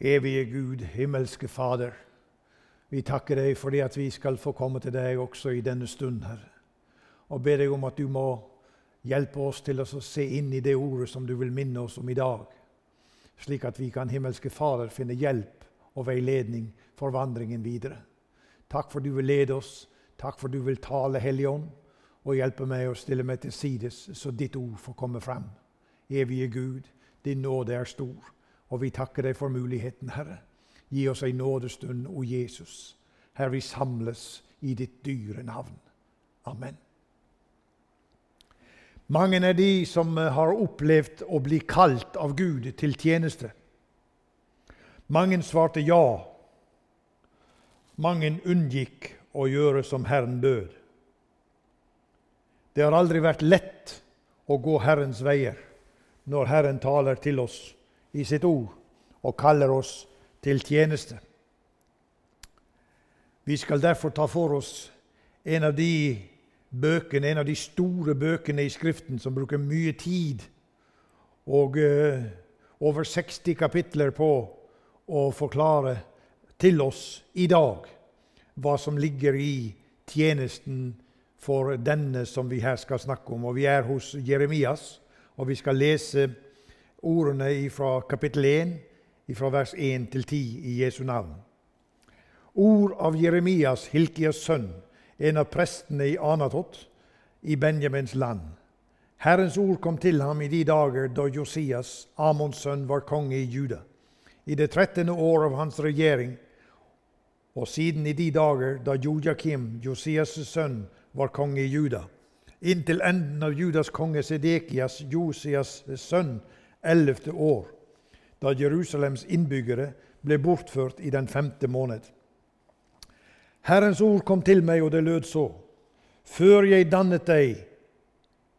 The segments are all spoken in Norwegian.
Evige Gud, himmelske Fader. Vi takker deg fordi at vi skal få komme til deg også i denne stund, Herre. Og ber deg om at du må hjelpe oss til å se inn i det ordet som du vil minne oss om i dag, slik at vi kan, himmelske Fader, finne hjelp og veiledning for vandringen videre. Takk for du vil lede oss. Takk for du vil tale, Hellige og hjelpe meg å stille meg til sides, så ditt ord får komme frem. Evige Gud, din nåde er stor. Og vi takker deg for muligheten, Herre. Gi oss en nådestund, o Jesus. her vi samles i ditt dyre navn. Amen. Mange er de som har opplevd å bli kalt av Gud til tjeneste. Mange svarte ja. Mange unngikk å gjøre som Herren bød. Det har aldri vært lett å gå Herrens veier når Herren taler til oss i sitt ord og kaller oss til tjeneste. Vi skal derfor ta for oss en av de bøkene, en av de store bøkene i Skriften som bruker mye tid og uh, over 60 kapitler på å forklare til oss i dag hva som ligger i tjenesten for denne som vi her skal snakke om. Og Vi er hos Jeremias, og vi skal lese ordene fra kapittel 1, fra vers 1 til 10 i Jesu navn. Ord av Jeremias, Hilkias sønn, en av prestene i Anatot, i Benjamins land. Herrens ord kom til ham i de dager da Josias, Amons sønn, var konge i Juda, i det trettende år av hans regjering, og siden i de dager da Jojakim, Josias' sønn, var konge i Juda, inntil enden av Judas konge Sedekias, Josias' sønn, ellevte år, da Jerusalems innbyggere ble bortført i den femte måned. Herrens ord kom til meg, og det lød så. Før jeg dannet deg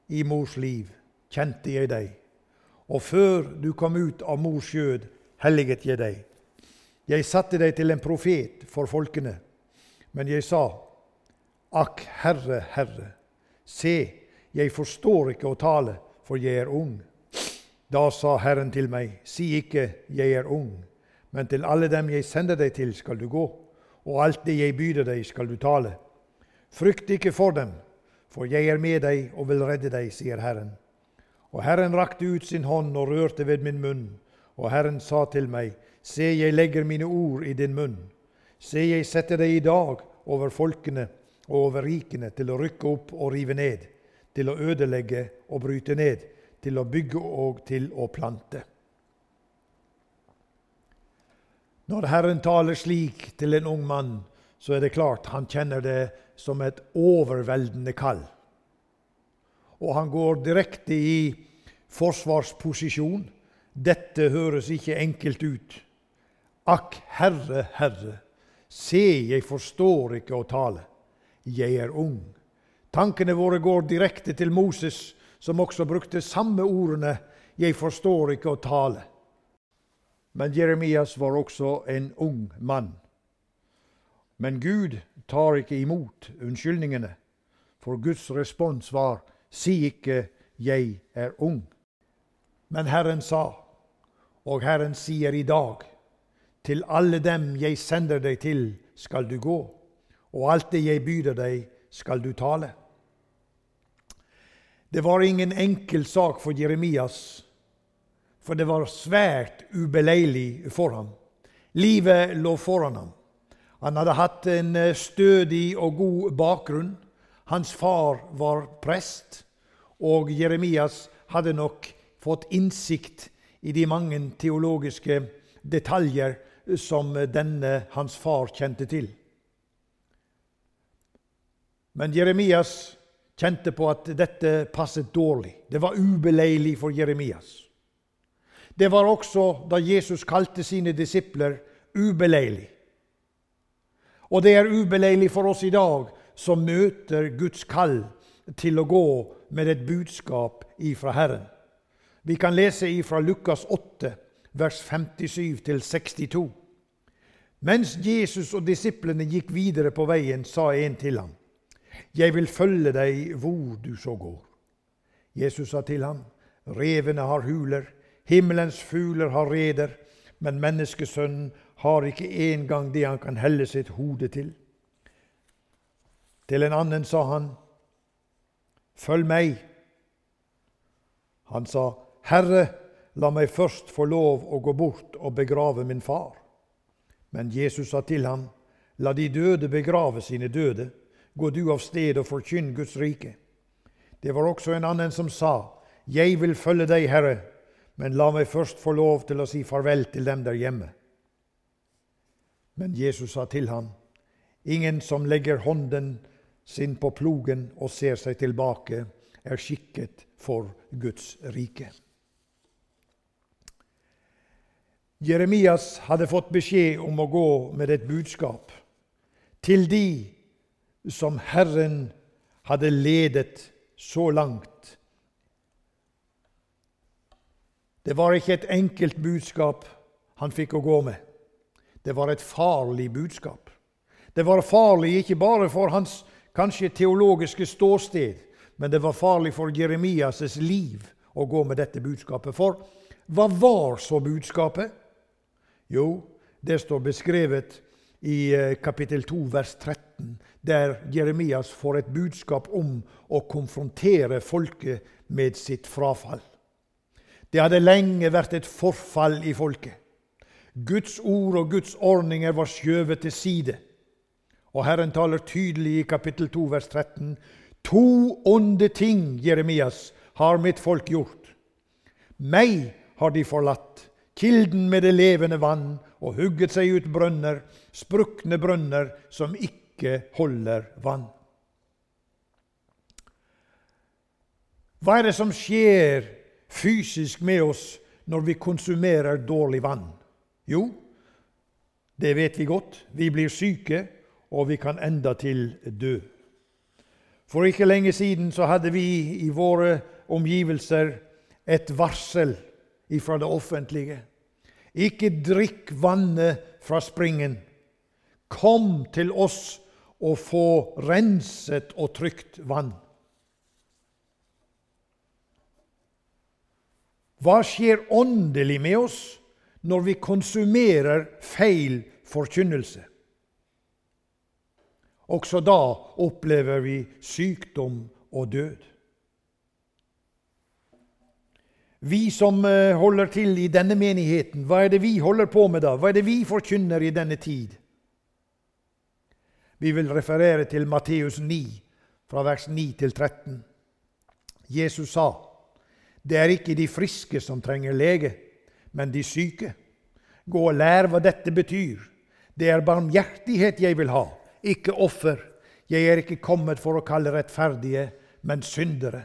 i mors liv, kjente jeg deg. Og før du kom ut av mors skjød, helliget jeg deg. Jeg satte deg til en profet for folkene. Men jeg sa, Akk, Herre, Herre, se, jeg forstår ikke å tale, for jeg er ung. Da sa Herren til meg, si ikke, jeg er ung, men til alle dem jeg sender deg til, skal du gå, og alt det jeg byder deg, skal du tale. Frykt ikke for dem, for jeg er med deg og vil redde deg, sier Herren. Og Herren rakte ut sin hånd og rørte ved min munn, og Herren sa til meg, se, jeg legger mine ord i din munn. Se, jeg setter deg i dag over folkene og over rikene til å rykke opp og rive ned, til å ødelegge og bryte ned til å bygge og til å plante. Når Herren taler slik til en ung mann, så er det klart han kjenner det som et overveldende kall. Og han går direkte i forsvarsposisjon. Dette høres ikke enkelt ut. Akk, Herre, Herre, se, jeg forstår ikke å tale. Jeg er ung. Tankene våre går direkte til Moses som også brukte samme ordene 'Jeg forstår ikke å tale'. Men Jeremias var også en ung mann. Men Gud tar ikke imot unnskyldningene, for Guds respons var 'Si ikke, jeg er ung'. Men Herren sa, og Herren sier i dag, 'Til alle dem jeg sender deg til, skal du gå', og alt det jeg byr deg, skal du tale'. Det var ingen enkel sak for Jeremias, for det var svært ubeleilig for ham. Livet lå foran ham. Han hadde hatt en eh, stødig og god bakgrunn. Hans far var prest, og Jeremias hadde nok fått innsikt i de mange teologiske detaljer som denne hans far kjente til. Men Jeremias kjente på at dette passet dårlig. Det var ubeleilig for Jeremias. Det var også da Jesus kalte sine disipler ubeleilig. Og det er ubeleilig for oss i dag som møter Guds kall til å gå med et budskap ifra Herren. Vi kan lese ifra Lukas 8, vers 57-62. Mens Jesus og disiplene gikk videre på veien, sa en til ham:" Jeg vil følge deg hvor du så går. Jesus sa til ham, Revene har huler, himmelens fugler har reder, men menneskesønnen har ikke engang det han kan helle sitt hode til. Til en annen sa han, Følg meg. Han sa, Herre, la meg først få lov å gå bort og begrave min far. Men Jesus sa til ham, La de døde begrave sine døde. Gå du av sted og forkynn Guds rike. Det var også en annen som sa, Jeg vil følge deg, Herre, men la meg først få lov til å si farvel til dem der hjemme. Men Jesus sa til ham, Ingen som legger hånden sin på plogen og ser seg tilbake, er skikket for Guds rike. Jeremias hadde fått beskjed om å gå med et budskap til de som Herren hadde ledet så langt. Det var ikke et enkelt budskap han fikk å gå med. Det var et farlig budskap. Det var farlig ikke bare for hans kanskje teologiske ståsted, men det var farlig for Jeremias' liv å gå med dette budskapet. For hva var så budskapet? Jo, det står beskrevet i eh, kapittel 2, vers 13, der Jeremias får et budskap om å konfrontere folket med sitt frafall. Det hadde lenge vært et forfall i folket. Guds ord og Guds ordninger var skjøvet til side. Og Herren taler tydelig i kapittel 2, vers 13. To onde ting, Jeremias, har mitt folk gjort. Meg har de forlatt, kilden med det levende vann, og hugget seg ut brønner, sprukne brønner som ikke holder vann. Hva er det som skjer fysisk med oss når vi konsumerer dårlig vann? Jo, det vet vi godt. Vi blir syke, og vi kan enda til dø. For ikke lenge siden så hadde vi i våre omgivelser et varsel fra det offentlige. Ikke drikk vannet fra springen. Kom til oss og få renset og trygt vann. Hva skjer åndelig med oss når vi konsumerer feil forkynnelse? Også da opplever vi sykdom og død. Vi som eh, holder til i denne menigheten, hva er det vi holder på med da? Hva er det vi forkynner i denne tid? Vi vil referere til Matteus 9, fra vers 9 til 13. Jesus sa, 'Det er ikke de friske som trenger lege, men de syke.' Gå og lær hva dette betyr. Det er barmhjertighet jeg vil ha, ikke offer. Jeg er ikke kommet for å kalle rettferdige, men syndere.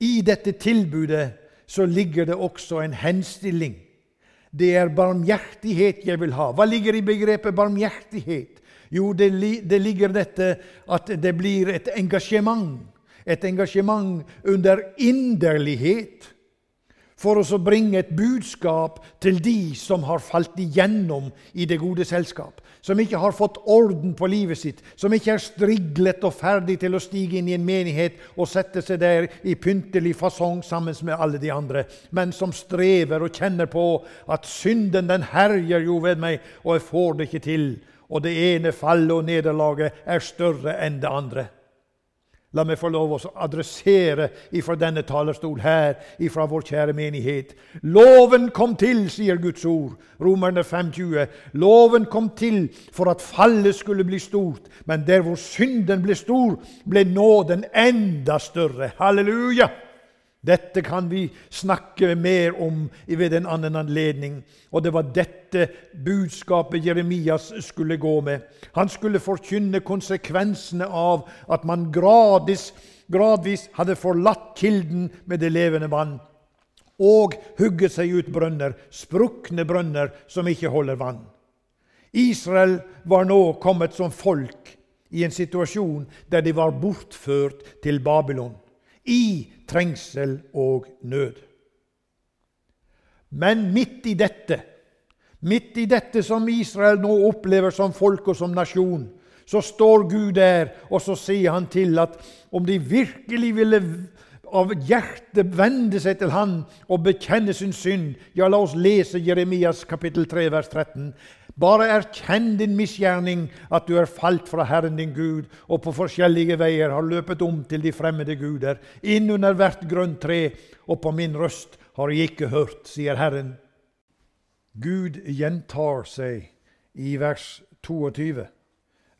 I dette tilbudet så ligger det også en henstilling. Det er barmhjertighet jeg vil ha. Hva ligger i begrepet barmhjertighet? Jo, det, det ligger dette at det blir et engasjement. Et engasjement under inderlighet for å bringe et budskap til de som har falt igjennom i det gode selskap, som ikke har fått orden på livet sitt, som ikke er striglet og ferdig til å stige inn i en menighet og sette seg der i pyntelig fasong sammen med alle de andre, men som strever og kjenner på at synden den herjer jo ved meg, og jeg får det ikke til, og det ene fallet og nederlaget er større enn det andre. La meg få lov å adressere ifra denne talerstol her, ifra vår kjære menighet. Loven kom til, sier Guds ord, Romerne 5,20. Loven kom til for at fallet skulle bli stort, men der hvor synden ble stor, ble nåden enda større. Halleluja! Dette kan vi snakke mer om ved en annen anledning. Og det var dette budskapet Jeremias skulle gå med. Han skulle forkynne konsekvensene av at man gradvis, gradvis hadde forlatt kilden med det levende vann og hugget seg ut brønner, sprukne brønner som ikke holder vann. Israel var nå kommet som folk i en situasjon der de var bortført til Babylon i trengsel og nød. Men midt i dette, midt i dette som Israel nå opplever som folk og som nasjon, så står Gud der, og så sier han til at om de virkelig ville av hjertet vende seg til Han og bekjenne sin synd. Ja, la oss lese Jeremias kapittel 3, vers 13. Bare erkjenn din misgjerning, at du er falt fra Herren din Gud, og på forskjellige veier har løpet om til de fremmede guder, inn under hvert grønt tre, og på min røst har jeg ikke hørt, sier Herren. Gud gjentar seg i vers 22.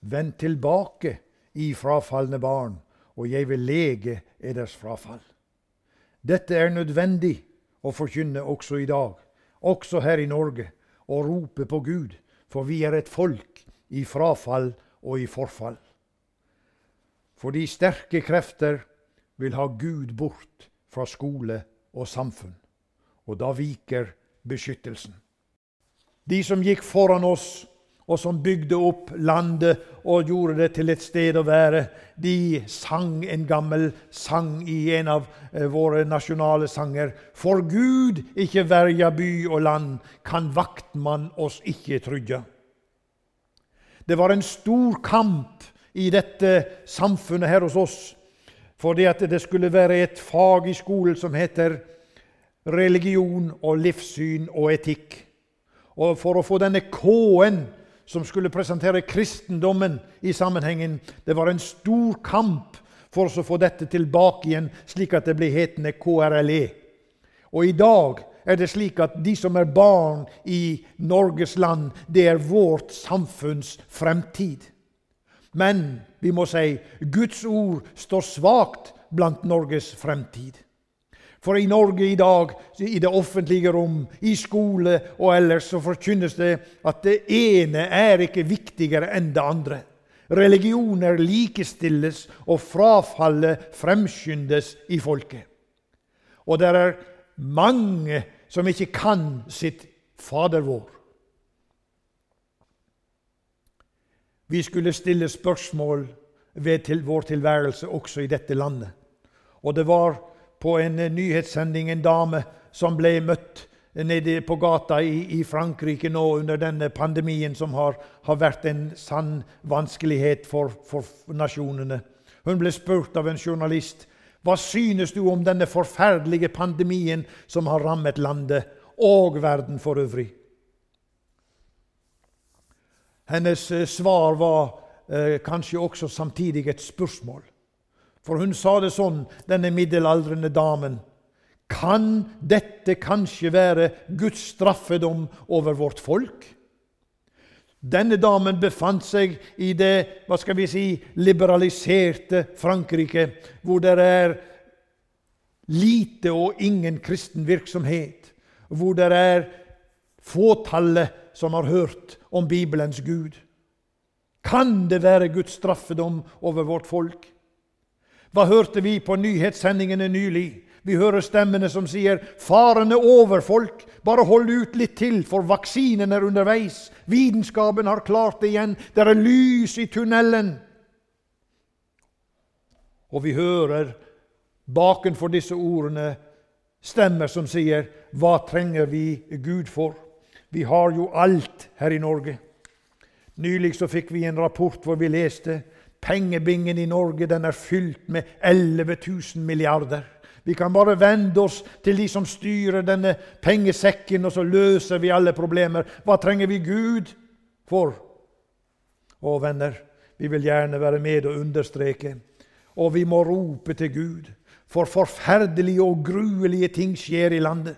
Vend tilbake, i frafalne barn, og jeg vil lege eders frafall. Dette er nødvendig å forkynne også i dag, også her i Norge, og rope på Gud, for vi er et folk i frafall og i forfall. Fordi sterke krefter vil ha Gud bort fra skole og samfunn, og da viker beskyttelsen. De som gikk foran oss og som bygde opp landet og gjorde det til et sted å være. De sang en gammel sang i en av eh, våre nasjonale sanger. For Gud ikke verja by og land, kan vaktmann oss ikke trygge. Det var en stor kamp i dette samfunnet her hos oss fordi at det skulle være et fag i skolen som heter religion og livssyn og etikk. Og For å få denne K-en som skulle presentere kristendommen i sammenhengen. Det var en stor kamp for å få dette tilbake igjen, slik at det ble hetende KRLE. Og i dag er det slik at de som er barn i Norges land, det er vårt samfunns fremtid. Men vi må si Guds ord står svakt blant Norges fremtid. For i Norge i dag, i det offentlige rom, i skole og ellers, så forkynnes det at det ene er ikke viktigere enn det andre. Religioner likestilles, og frafallet fremskyndes i folket. Og det er mange som ikke kan sitt Fader vår. Vi skulle stille spørsmål ved til vår tilværelse også i dette landet. Og det var på en eh, nyhetssending en dame som ble møtt nede på gata i, i Frankrike nå under denne pandemien, som har, har vært en sann vanskelighet for, for, nasjonene. Hun ble spurt av en journalist hva synes du om denne forferdelige pandemien som har rammet landet og verden for øvrig. Hennes eh, svar var eh, kanskje også samtidig et spørsmål. For hun sa det sånn, denne middelaldrende damen. Kan dette kanskje være Guds straffedom over vårt folk? Denne damen befant seg i det hva skal vi si, liberaliserte Frankrike, hvor det er lite og ingen kristen virksomhet, hvor det er fåtallet som har hørt om Bibelens Gud. Kan det være Guds straffedom over vårt folk? Hva hørte vi på nyhetssendingene nylig? Vi hører stemmene som sier 'Faren er over, folk. Bare hold ut litt til, for vaksinen er underveis.' 'Vitenskapen har klart det igjen. Det er lys i tunnelen.' Og vi hører bakenfor disse ordene stemmer som sier 'Hva trenger vi Gud for?' Vi har jo alt her i Norge. Nylig så fikk vi en rapport hvor vi leste Pengebingen i Norge den er fylt med 11 000 milliarder. Vi kan bare vende oss til de som styrer denne pengesekken, og så løser vi alle problemer. Hva trenger vi Gud for? Å, venner, vi vil gjerne være med og understreke. Og vi må rope til Gud, for forferdelige og gruelige ting skjer i landet.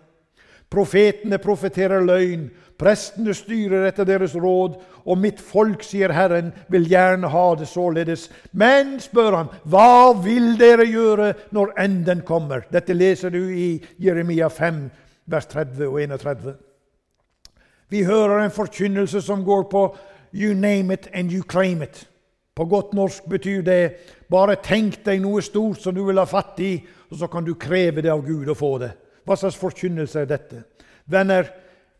Profetene profeterer løgn, prestene styrer etter deres råd, og mitt folk, sier Herren, vil gjerne ha det således. Men, spør han, hva vil dere gjøre når enden kommer? Dette leser du i Jeremia 5, vers 30 og 31. Vi hører en forkynnelse som går på 'you name it and you claim it'. På godt norsk betyr det bare tenk deg noe stort som du vil ha fatt i, og så kan du kreve det av Gud og få det. Hva slags forkynnelse er dette? Venner,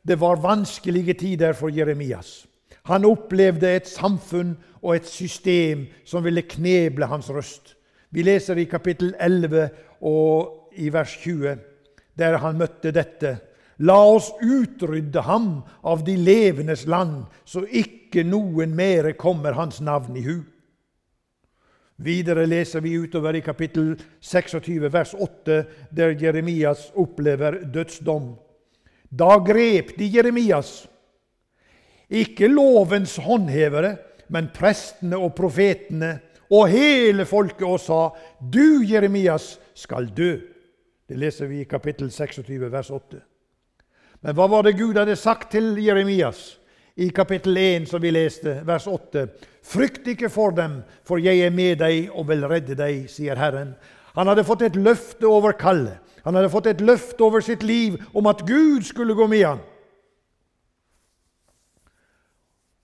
det var vanskelige tider for Jeremias. Han opplevde et samfunn og et system som ville kneble hans røst. Vi leser i kapittel 11 og i vers 20, der han møtte dette. La oss utrydde ham av de levendes land, så ikke noen mere kommer hans navn i hu. Videre leser vi utover i kapittel 26, vers 8, der Jeremias opplever dødsdom. Da grep de Jeremias, ikke lovens håndhevere, men prestene og profetene og hele folket, og sa:" Du, Jeremias, skal dø. Det leser vi i kapittel 26, vers 8. Men hva var det Gud hadde sagt til Jeremias? I kapittel 1, som vi leste, vers 8. Frykt ikke for dem, for jeg er med deg og vil redde deg, sier Herren. Han hadde fått et løfte over kallet. Han hadde fått et løfte over sitt liv om at Gud skulle gå med ham.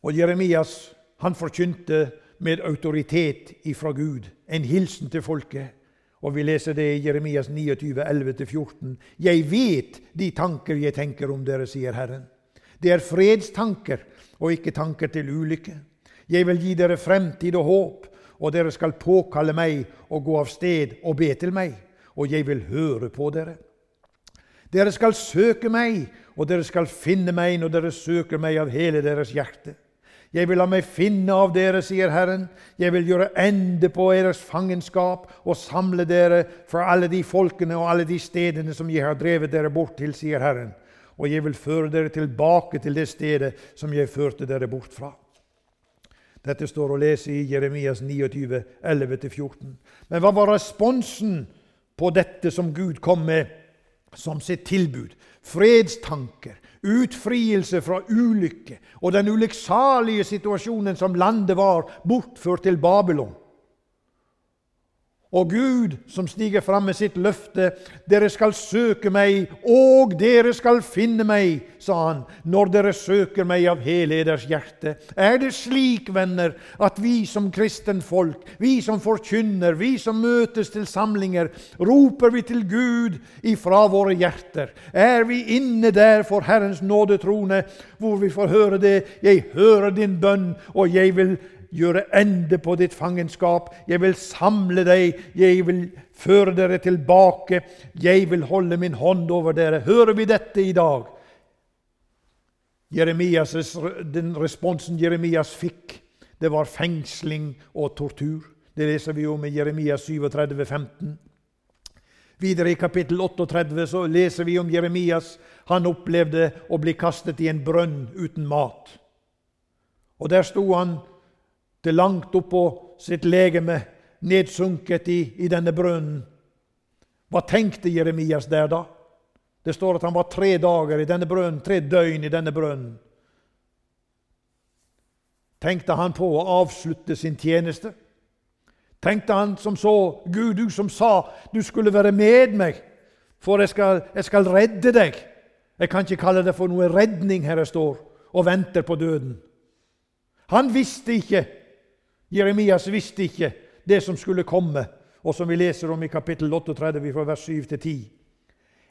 Og Jeremias han forkynte med autoritet ifra Gud, en hilsen til folket. Og Vi leser det i Jeremias 29, 11-14. Jeg vet de tanker jeg tenker om dere, sier Herren. Det er fredstanker og ikke tanker til ulykke. Jeg vil gi dere fremtid og håp, og dere skal påkalle meg og gå av sted og be til meg, og jeg vil høre på dere. Dere skal søke meg, og dere skal finne meg når dere søker meg av hele deres hjerte. Jeg vil la meg finne av dere, sier Herren. Jeg vil gjøre ende på deres fangenskap og samle dere fra alle de folkene og alle de stedene som jeg har drevet dere bort til, sier Herren og jeg vil føre dere tilbake til det stedet som jeg førte dere bort fra. Dette står å lese i Jeremias 29, 11-14. Men hva var responsen på dette som Gud kom med som sitt tilbud? Fredstanker, utfrielse fra ulykke og den ulykksalige situasjonen som landet var, bortført til Babylon. Og Gud som stiger fram med sitt løfte, 'Dere skal søke meg, og dere skal finne meg', sa han, 'når dere søker meg av hele deres hjerte'. Er det slik, venner, at vi som kristen folk, vi som forkynner, vi som møtes til samlinger, roper vi til Gud ifra våre hjerter? Er vi inne der for Herrens nådetrone, hvor vi får høre det 'Jeg hører din bønn, og jeg vil' gjøre ende på ditt fangenskap. Jeg vil samle deg, jeg vil føre dere tilbake. Jeg vil holde min hånd over dere. Hører vi dette i dag? Jeremias, den responsen Jeremias fikk, det var fengsling og tortur. Det leser vi om i Jeremias 37, 15. Videre i kapittel 38 så leser vi om Jeremias. Han opplevde å bli kastet i en brønn uten mat. Og Der sto han til langt oppå sitt legeme, nedsunket i, i denne brønnen. Hva tenkte Jeremias der da? Det står at han var tre dager i denne brønnen, tre døgn i denne brønnen. Tenkte han på å avslutte sin tjeneste? Tenkte han som så Gud, du som sa du skulle være med meg, for jeg skal, jeg skal redde deg. Jeg kan ikke kalle det for noe redning her jeg står og venter på døden. Han visste ikke Jeremias visste ikke det som skulle komme, og som vi leser om i kapittel 38 fra vers 7 til 10.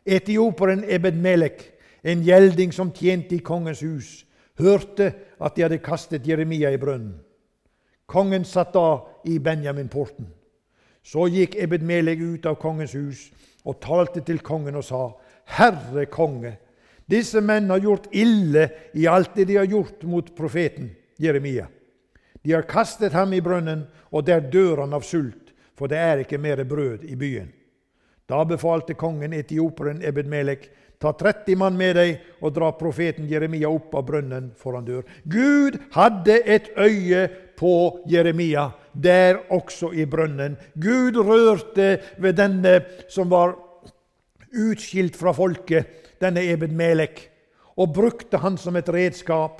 Etioperen Ebed Melek, en gjelding som tjente i kongens hus, hørte at de hadde kastet Jeremia i brønnen. Kongen satt da i Benjaminporten. Så gikk Ebed Melek ut av kongens hus og talte til kongen og sa:" Herre konge, disse menn har gjort ille i alt det de har gjort mot profeten Jeremia. De har kastet ham i brønnen, og der dør han av sult, for det er ikke mer brød i byen. Da befalte kongen etioperen Ebed-Melek, ta 30 mann med deg og dra profeten Jeremia opp av brønnen, for han dør. Gud hadde et øye på Jeremia, der også i brønnen. Gud rørte ved denne som var utskilt fra folket, denne Ebed-Melek, og brukte han som et redskap.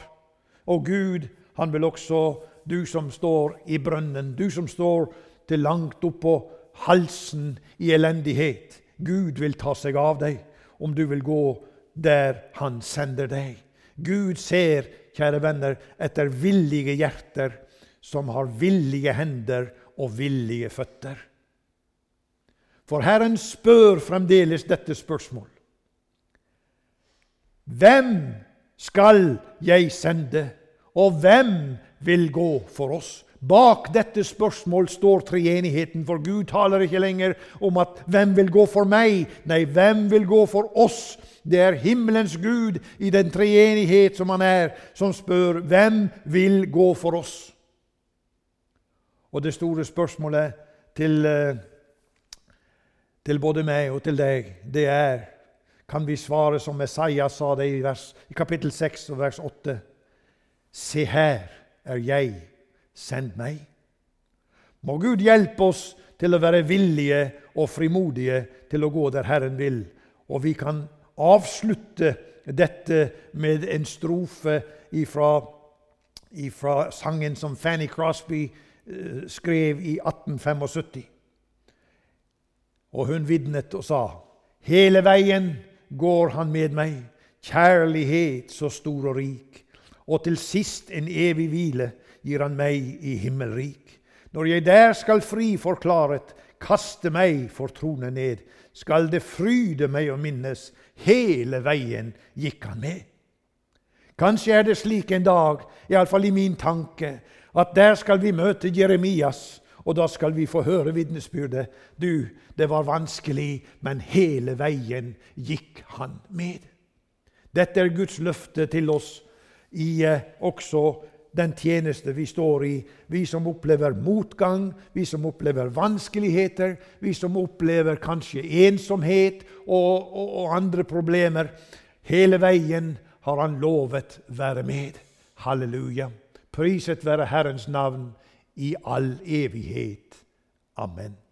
Og Gud, han vil også du som står i brønnen, du som står til langt oppå halsen i elendighet. Gud vil ta seg av deg om du vil gå der Han sender deg. Gud ser, kjære venner, etter villige hjerter som har villige hender og villige føtter. For Herren spør fremdeles dette spørsmål. Hvem skal jeg sende, og hvem vil gå for oss. Bak dette spørsmål står treenigheten, for Gud taler ikke lenger om at 'hvem vil gå for meg'? Nei, 'hvem vil gå for oss'? Det er himmelens Gud i den treenighet som han er, som spør 'hvem vil gå for oss'? Og det store spørsmålet til, eh, til både meg og til deg, det er Kan vi svare som Messiah sa det i, vers, i kapittel 6 og vers 8? Se her er jeg, send meg. Må Gud hjelpe oss til å være villige og frimodige til å gå der Herren vil. Og vi kan avslutte dette med en strofe ifra, ifra sangen som Fanny Crosby eh, skrev i 1875. Og hun vitnet og sa Hele veien går han med meg, kjærlighet så stor og rik. Og til sist en evig hvile gir han meg i himmelrik. Når jeg der skal fri forklaret, kaste meg for tronen ned, skal det fryde meg å minnes, hele veien gikk han med. Kanskje er det slik en dag, iallfall i min tanke, at der skal vi møte Jeremias, og da skal vi få høre vitnesbyrdet. Du, det var vanskelig, men hele veien gikk han med. Dette er Guds løfte til oss i eh, også den tjeneste vi står i. Vi som opplever motgang, vi som opplever vanskeligheter, vi som opplever kanskje ensomhet og, og, og andre problemer. Hele veien har Han lovet være med. Halleluja. Priset være Herrens navn i all evighet. Amen.